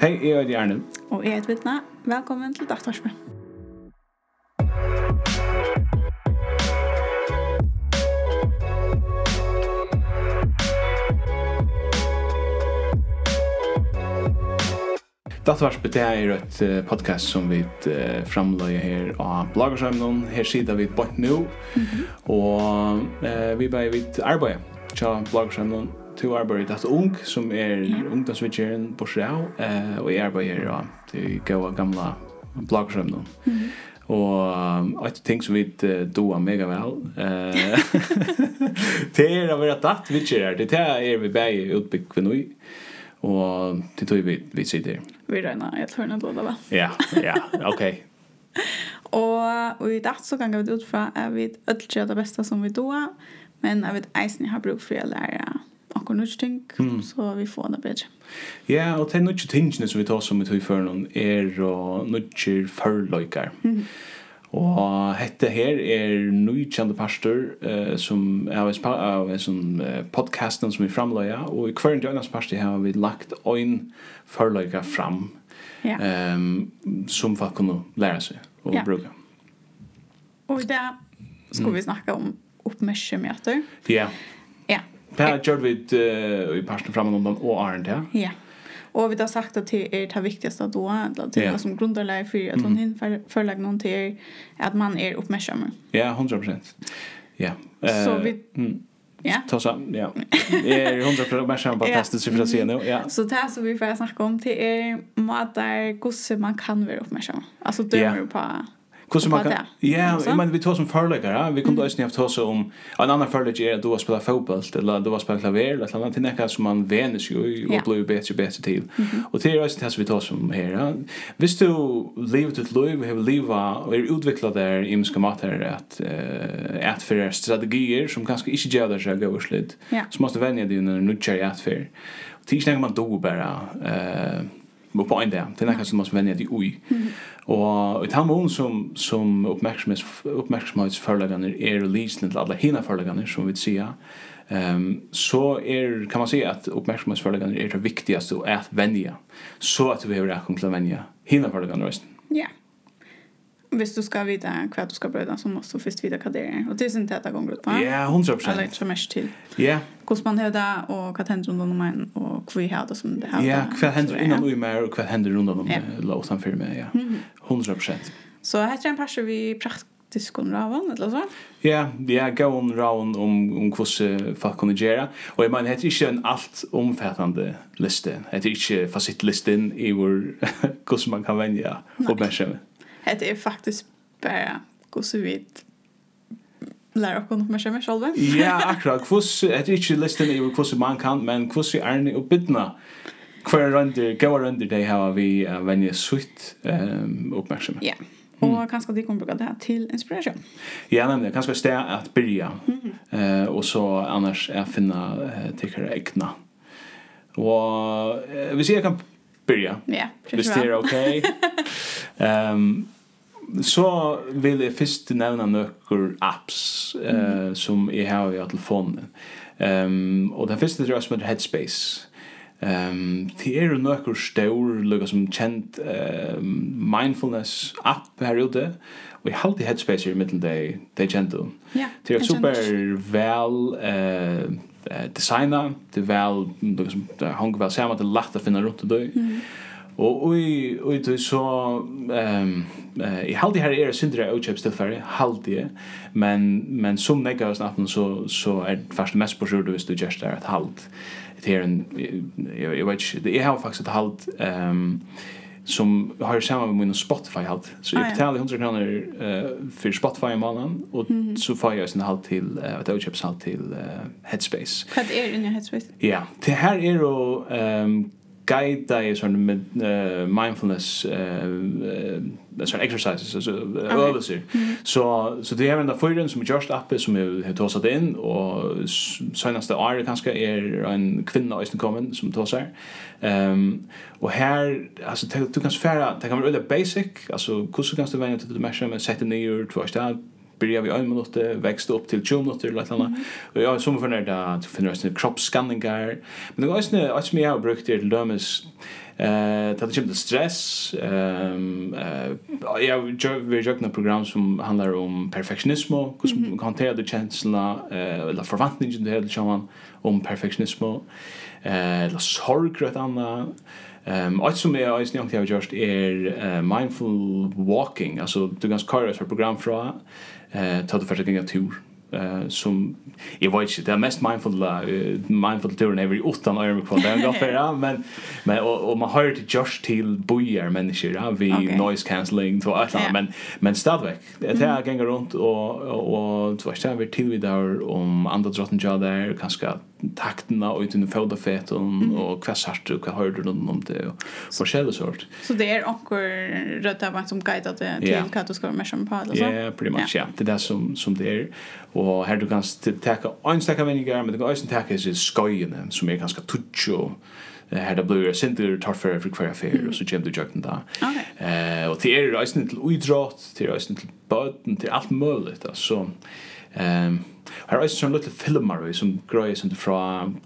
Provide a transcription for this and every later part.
Hei, jeg er Gjerne. Og jeg er Vitna. Velkommen til Dagtarsme. Datavarspet det er et podcast som vi framløyer her av bloggerskjermen. Her sitter vi bort nå, og vi bare vidt arbeid til bloggerskjermen to arbeider at ung, som er ungdomsvitjeren på Sjau, eh, og jeg arbeider ja, til gode gamle bloggsrømmen. Mm. Og et ting som vi uh, doa mega vel, eh, det er å være datt vitjere, det er vi bare utbygg for noe, og det tror vi vi sitter. Vi regner, jeg tror det låter vel. Ja, ja, ok. og, og i dag så kan vi ut fra at vi ødelgjør det beste som vi doa, men jeg vet eisen jeg har bruk for å lære noen nødt ting, mm. så vi får det bedre. Ja, og det er nødt tingene som vi tar som vi tog for noen, er nødt til førløyker. Mm. Og hette her er nøytjende pastor uh, som er av en uh, podcasten som vi framløya, og i hver døgnas pastor har vi lagt øyn førløyker fram, ja. um, som folk kunne lære seg og ja. bruke. Og i det skal vi snakke om oppmerksomheter. Ja. Yeah. Det har gjorde vi uh, i parten fram om og Arndt, ja? Ja. Och vi har sagt att det är det viktigaste då, att det är som grundarläge för att hon hinner förlägga någon till att man är oppmerksom. Ja, hundra procent. Ja. Så vi... Ja. Ta så, ja. Är hundra procent uppmärksamma på testet så vi får se nu, ja. Så det här som vi får snacka om, det är måter hur man kan vara uppmärksamma. Alltså dömer på... Kus man kan. Ja, jag menar vi tar som förläggare, vi kunde ju haft oss om en annan förläggare är att du har spelat fotboll eller du har spelat klaver eller annat till näka som man vänjer ju och blir bättre bättre till. Och det är ju det vi tar som här. Visst du lever ditt liv, har leva och är utvecklad där i ska mat här att eh att för strategier som kanske inte gör det så går slut. Så måste vänja dig när nu kör jag att för. Och man då bara eh må på en där. Det är något som måste vänja dig oj. Och ett hamon som som uppmärksamhet uppmärksamhetsförläggande är releasen till alla hina förläggande som vi ser. Ehm så er, kan man säga att uppmärksamhetsförläggande är det viktigaste att vänja så att vi har rätt att vänja hina förläggande resten. Ja. Hvis du skal vite hva du skal brøyde, så må du først vite hva det er. Og det er sin teta ganger ut på. Ja, yeah, 100%. Eller ikke mest til. Ja. Yeah. Hvordan man hører det, og hva hender rundt om meg, og hva vi har det som det hender. Ja, hva hender innan ui mer, og hva hender rundt om meg, la oss han firme, ja. 100%. Så heter det en person vi praktisk om raven, eller så? Ja, ja, gå om raven om, om hvordan folk kunne gjøre. Og jeg mener, det er ikke en alt omfattende liste. Det er ikke fasittlisten i hvor, hvordan man kan vende oppmerksomhet. Det er faktisk bare gå så vidt lære okkur noe mer kjemmer selv. ja, akkurat. Hvordan, jeg er ikke listen er hvordan man kan, men hvordan er det å bidna hver rønder, gode rønder de har vi uh, vennje sutt um, oppmerksomhet. Ja, og kanskje de kan bruke det til inspirasjon. Ja, nemlig. Kanskje sted at byrja, mm. og så annars er finne uh, til egna. Og uh, hvis jeg kan börja. Ja, precis. Det är okej. Ehm så vill jag först nämna några apps eh mm. som jag har i telefonen. Ehm och den första tror jag som heter Headspace. Ehm det är några stor lukar som känt ehm mindfulness app här ute. Vi har alltid Headspace i mitten där. Det känner du. Ja. Det är super väl eh uh, designa det väl liksom det hon väl samma det lätt att finna runt det. Mm. Och oj oj det så ehm eh i halde här är syndra och chips till färre halde men men som när går snappen så så är fast mest på sjön du visst du just där ett halt. Det är en jag vet inte det är faktiskt ett halt ehm som har samma med min Spotify halt. Så jag betaler 100 kroner uh, for Spotify i måneden, og mm -hmm. så får jeg en halt til, uh, ett överköpshalt til uh, Headspace. Hva er det nu Headspace? Ja, det her er jo um, guida i sån med uh, mindfulness eh uh, sån exercises alltså övelser. Så så det är en där förden som just uppe som jag har tosat in och senaste året kanske är en kvinna i sin kommen som tosar. Ehm um, och här alltså du kan svära det kan vara väldigt basic alltså hur kan du vänja dig till det mesh med sätta ner två stad börjar vi en minut växte upp till 20 minuter eller något. Och jag som för när det finns en kroppsskanningar. Men det är också att som jag har brukt det till dömes eh ta det kommer stress ehm eh jag gör vi gör ett program som handlar om perfektionism och hur man hanterar det känslorna eh eller förväntningarna det hela man om perfektionism eh eller sorg rätt andra Ehm um, som är är något jag har gjort är mindful walking alltså du kan köra ett program från eh ta det för det tur eh som jag vet inte det är mest mindful uh, mindful turen every utan iron på den går för men men och, och man hör det just till bojar människor ja, vi okay. noise cancelling så att yeah. men men stadväck det är mm. gänger runt och och, och så stämmer vi till vi där om andra drotten jag där kanske takterna och utan föda feton mm. och vad sart och vad hör du om det och så själva sort. Så det är också rötta vad som guidar det till yeah. vad du ska med som på alltså. Ja, yeah, pretty much. Ja, yeah. det är som som det är och här du kan ta en stack av en grej men det går inte ta är skojene som är ganska tutcho här det blir center torfer för kvar affär och så gem du jukten där. Eh och det är ju till idrott, till rejsen till böten, till allt möjligt alltså. Ehm Her er også sånn lille filmer som grøy sånn fra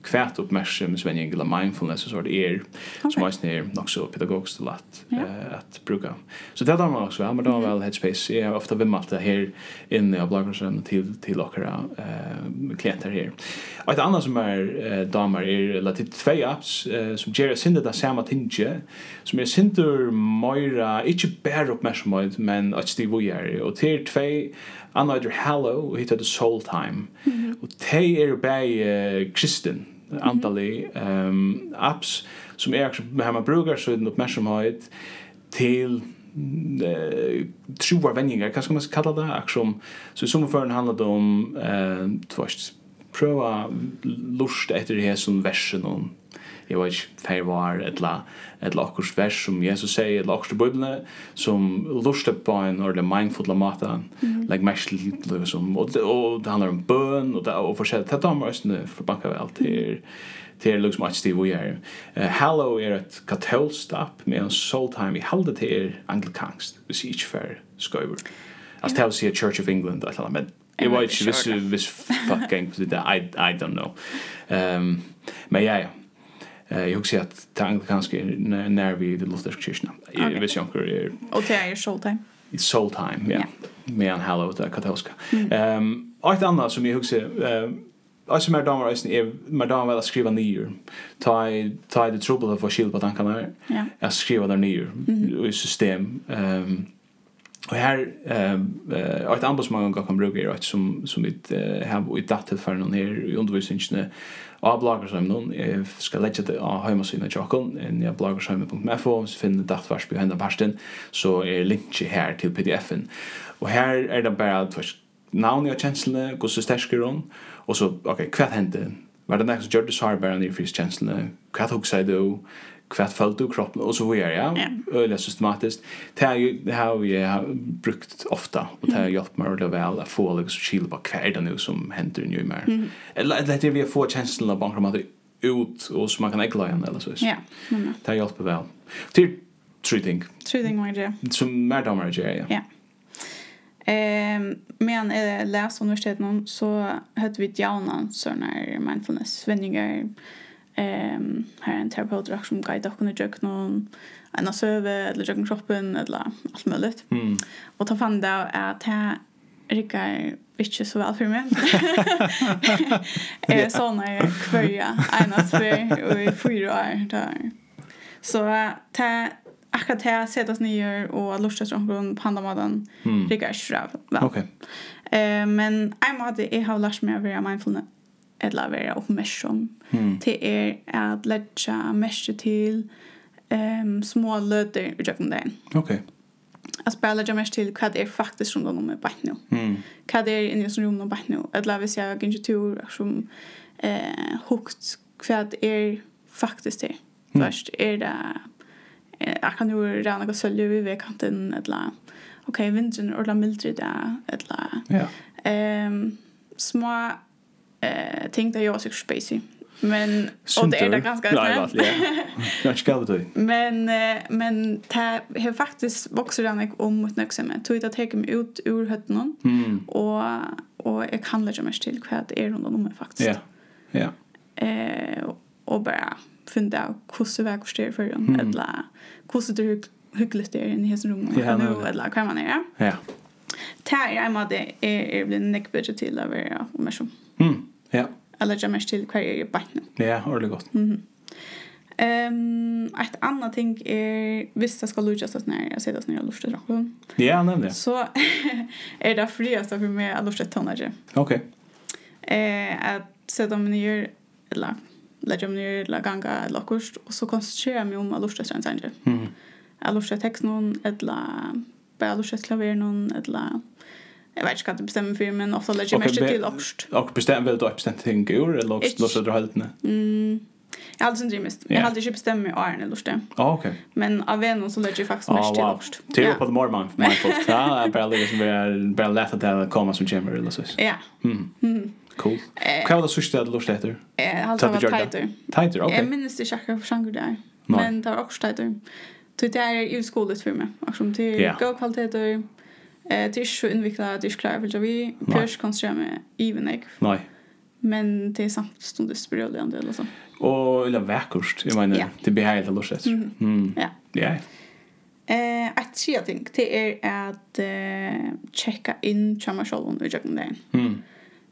kvært oppmerksom som en gjengel av mindfulness og sånt er som er snir nok så pedagogisk til at, uh, at bruka. Så det er da man også vel, men da er vel Headspace. Jeg har ofte vimmalt det her inne av bloggersen til, til dere uh, klienter her. Og et annet som er uh, damer er, eller til tve apps uh, som gjør sinne det samme tinge, som er sindur moira, ikke bare oppmerksomhet, men at stiv og gjør. Og til tve, Anna er Hello, og hittet Soul Time Bethlehem. Mm Og de er bare kristen, antallig. Um, apps som er med hemma brukar så er den uppmärksamhet til eh troar hva skal man kalla det aksom så i sommerføren handlar det om eh tvåst prøva lust etter det här som versen og jeg vet ikke, feivar, etla, etla akkurs vers som Jesus sier, etla akkurs i Bibelen, som lustet på en ordentlig mindful av maten, mm. legg mest til liksom, og, og det handler om bøn, og, det, og forskjellig, det tar man også for banka vel til, til liksom at stiv vi er. Uh, Hallow er et katolst app med en soul time i halde til anglikansk, hvis jeg ikke fer skøyver. Altså, det er å si Church of England, et eller annet, men Jeg vet ikke hvis, hvis fucking, I, I don't know. Um, men ja, ja, Eh jag ser att tank kanske när vi det lutherska kyrkan. Jag vet inte hur Och det är soul time. It's soul time, ja. Med en hallo där katolska. Ehm och ett annat som jag också eh Alltså mer damer är är med damer att skriva nyer. Ta ta det trubbel av skil på tankarna. Ja. Jag skriver där nyer i system. Ehm Och här eh ett ambassadör kan kan bruka rätt som som ett har i datet för någon här i undervisningen av bloggar som någon ska lägga det av heimasynet Jockel en ja bloggar som på Mefo så finner det datvars på hendene parsten så er linket her til pdf-en. Og her er det bare att navnet jag kjenslene, hvordan så stersker hon, og så, ok, hva hendte? Var det nek gjør det så her bare nye frist kjenslene? Hva tok seg du? kvart följt och kroppen och så vidare ja. Yeah. öliga systematiskt det här har vi brukt ofta och det har hjälpt mig ordentligt väl att få liksom chill på kvart nu som händer nu mer mm. eller det vi får känslan av bankromat ut och så man kan ägla igen eller så ja det har hjälpt väl till tre ting tre ting vad det som mer damer ja. Ja. Ehm men eh läs universiteten så hade vi ett jauna såna mindfulness vändningar Ehm här en terapeut också som guide och kunde jag någon en söve eller jag kroppen eller allt möjligt. Mm. Och ta fann det att det rikar inte så väl för mig. Eh så när jag kvörja en att för och i fyra år där. Så det akkurat det sättas ner och lustas om grund pandamaden rikar väl. Okej. Eh men jag måste jag har lärt mig att vara mindfulness eller være oppmerksom. Mm. Det er at letja merke til um, små løter i jøkken dagen. Ok. Jeg bare letja merke til hva det er faktisk rundt om med bare nå. Mm. Hva det er inni som rundt om bare nå. Eller hvis jeg ikke tur som eh, hukt hva det er faktisk til. Mm. Først er det jeg kan jo rene noe sølje ved vedkanten eller ok, vinteren er ordentlig mildere det eller yeah. um, små eh tänkte jag så spacey. Men och det är det ganska snällt. Jag ska väl då. Men men det har faktiskt vuxit den om mot något Tog jag att ta mig ut ur hötten mm. och och jag kan lägga mig till vad det är runt om mig faktiskt. Ja. Ja. Eh och bara funda hur så väg står för dem eller hur så det hyggligt det är i hesen rummet nu eller kan man göra. Ja. Tja, jag med det är blir neck budget till över och mer så. Mm. Ja. Eller jag mest till kvar är er bare nå. Ja, ordentlig gott. Mm -hmm. Um, ett annat ting är visst jag ska lucha så när jag sitter när jag luftar drakon. Ja, nämligen. Så är det friast för mig att lufta tonage. Okej. Okay. Eh att sätta mig ner eller lägga mig ner la ganga lockost och så koncentrera mig om att lufta sen sen. Mm. Att lufta text någon eller bara lufta klaver någon eller Jag vet inte vad det bestämmer för men ofta lägger jag mest till också. Och bestämmer väl då bestämt ting gör eller också låter du helt nej. Mm. Jag hade inte mest. Jag hade inte bestämt mig är eller lust. Ja, okej. Men av en så lägger jag faktiskt mest till också. Till på more man for my folk. Ja, jag bara lägger som vi bara lätt att det kommer som kommer, eller så. Ja. Mm. Cool. Kan du sista det lust efter? Eh, alltså vad tighter. Tighter, okej. Jag minns det jag kanske där. Men det var också tighter. Det är ju skolet för mig. Akkurat till god kvalitet Eh, det är ikke så innviklet, det är ikke klart, for vi pørs kan skje med even egg. Nej. Men det är er samtidig sprødligende, eller sånn. Och eller vekkost, jag menar ja. det blir helt eller slett. Mm. Mm. Ja. Ja. Eh, et tredje ting, det är att eh, tjekka inn kjemmer selv under jøkken dagen. Mm.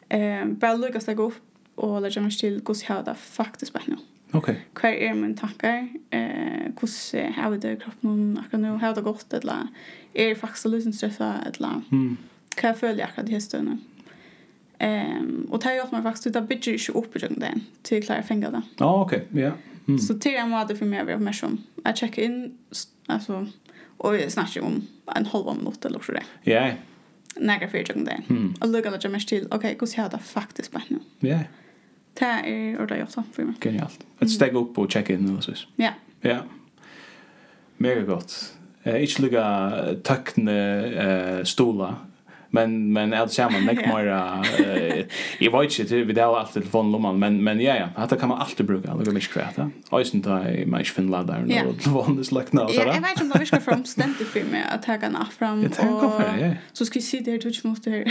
Eh, bare lukkast deg upp och lägga mig till hur jeg har det faktiskt bara nu. Okay. Hver er mine tankar? Eh, hvordan har vi det i kroppen akkurat nu Har det gått? Eller er det faktisk lusen stressa Eller mm. hva føler jeg akkurat i høstene? Um, og det har gjort meg faktisk ut av bygger ikke opp i det til jeg klarer å fenge det. Ja, ah, ok. Ja. Yeah. Mm. Så til jeg måte for meg å være oppmerksom. Jeg sjekker inn, altså, og jeg snakker om en halv minutt eller så det. Ja. Yeah. Nægger for i det. Mm. Og lukker jeg mest til, ok, hvordan har det faktisk bare nå? Ja. Yeah. Det er ordentligt gjort så för mig. Genialt. Ett steg upp och checka in eller så. Ja. Ja. Mega gott. Eh, ich lugga tackne eh stola men men jag ser man näck mera i vet inte vi där alltid telefon lomman men men ja ja att kan man alltid bruka det går mycket kvärt ja isen ta i mig fin laddar nu telefon det slack nu så där jag vet inte om vi ska från ständigt för mig att ta kan fram och så ska vi se det touch mot det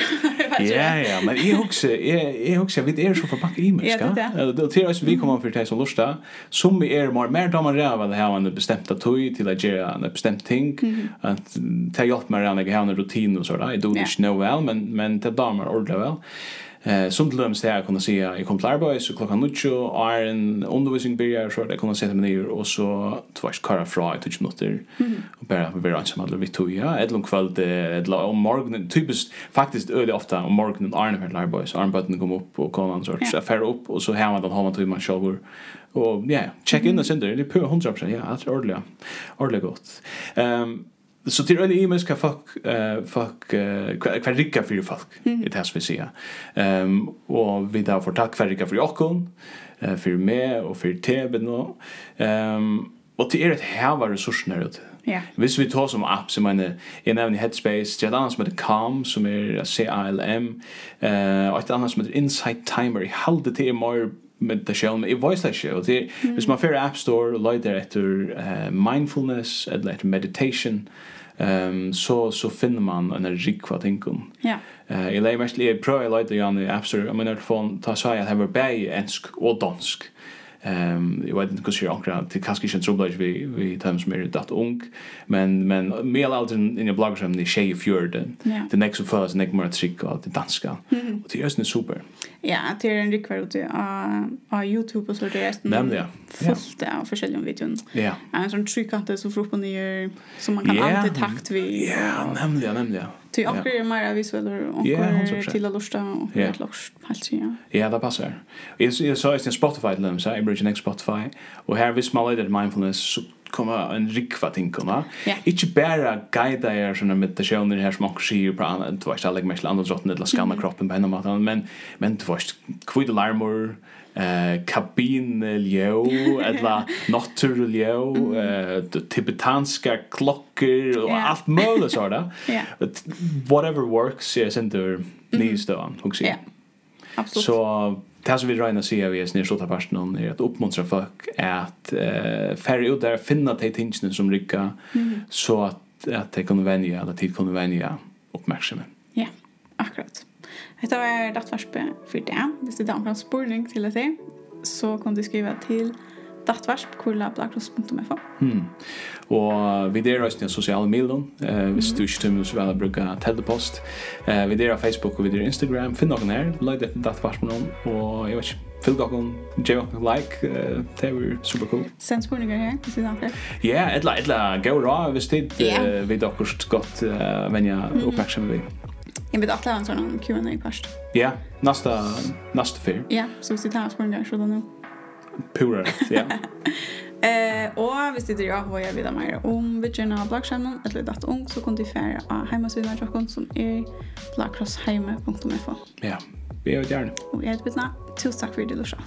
ja ja men i också i också vid är så förpackat i mig ska det det. Är vi kommer för det så lusta. Som vi är mer mer damer räva det här en bestämda toy till att göra en bestämd ting. Att ta hjälp med den här rutinen och så där i don't know nog väl men men det damer ordla väl. Eh som till döms här kunna se jag kom klar boys så klockan nucho är en undervisning börjar så det kunna se dem ner och så tvärs kara fra i touch minuter och bara vara ranch med vi tog ja ett lång kväll det om morgonen typiskt faktiskt öde ofta om morgonen är när så boys button kom upp och kom han sorts affär upp och så här man har man tog man shower och ja check in the center det är på 100% ja det är ordentligt ordentligt gott. Ehm så till en emails kan fuck eh fuck kvar rika för folk i det här som vi ser. Ehm och vi där får tack för rika för Jakob eh för mig och för TV nu. Ehm och till er ett här var resurserna ut. Ja. Hvis vi tar som app som en en av Headspace, det är annars med Calm som är CLM eh och ett annat som heter Insight Timer. Håll det till mer meditation i voice that show det hvis man fer app store leiter etter uh, mindfulness eller etter meditation um, så så finner man en rik kvar tinkum. Ja. Eh uh, eller mest lige prøva leiter i app store. I mean I phone ta sig at have a bay ensk og dansk. Ehm jag vet inte hur jag ankrar till kanske inte trubbla vi vi tar som är dat ung men men mer allt in i bloggar som ni share fjord the next of first next mer trick och det danska och det är ju super. Ja, det är en rikvar ute på Youtube och så det är nämligen ja. Fullt av olika videon. Ja. En sån tryckant så frukt på som man kan alltid takt vid. Ja, nämligen, nämligen. Ty och det är mer visueller och till att lusta och helt lust helt ja. Ja, det passar. Jag jag sa just en Spotify dem så Abridge Next Spotify. Och här vi small det mindfulness så kommer en rikva tinkorna. Inte bara guida er såna meditationer här som också ser på annat du vet jag lägger mig till andra drotten eller skanna kroppen på en annan men men du vet kvitt larmor eh kabinljó eller leo eh tibetanska klockor och yeah. allt möjligt så där. Whatever works is in the needs då han också. Ja. Absolut. Så det som vi regnar sier vi är snir stolta parten om är att folk att eh færre ut där finna de tingene som rykka mm. så att att de kan venja eller tid kan venja uppmärksamhet. Ja, akkurat. Detta var dattvarspe for det. Hvis det är en spårning til det här så kan du skriva till dattvarsp.blakros.fo mm. Og vi der også i sosiale medier, eh, hvis du ikke tømmer så vel å bruke telepost. Eh, vi der Facebook og vi der Instagram. Finn noen her, løg det til dattvarsp med noen, og jeg vet ikke, Fyll dokken, gjør dokken like, uh, det var super cool. Send spurningar her, hvis det er snakker. Ja, etla, etla, gå ra, hvis tid, uh, vi dokker godt uh, venja oppmerksomme vi. Mm -hmm. Jag vet att det er en sån Q&A först. Ja, nästa nästa fyr. Ja, så vi tar frågan så då nu. Pura, ja. Eh, och hvis du ju hva vad jag vill mer om vi gärna blockchainen eller datt ung så kan du färra av hemmasidan jag kan som är blackcrossheime.info. Ja, vi är gärna. Och jag heter Betna. Tusen tack för det, Lusha.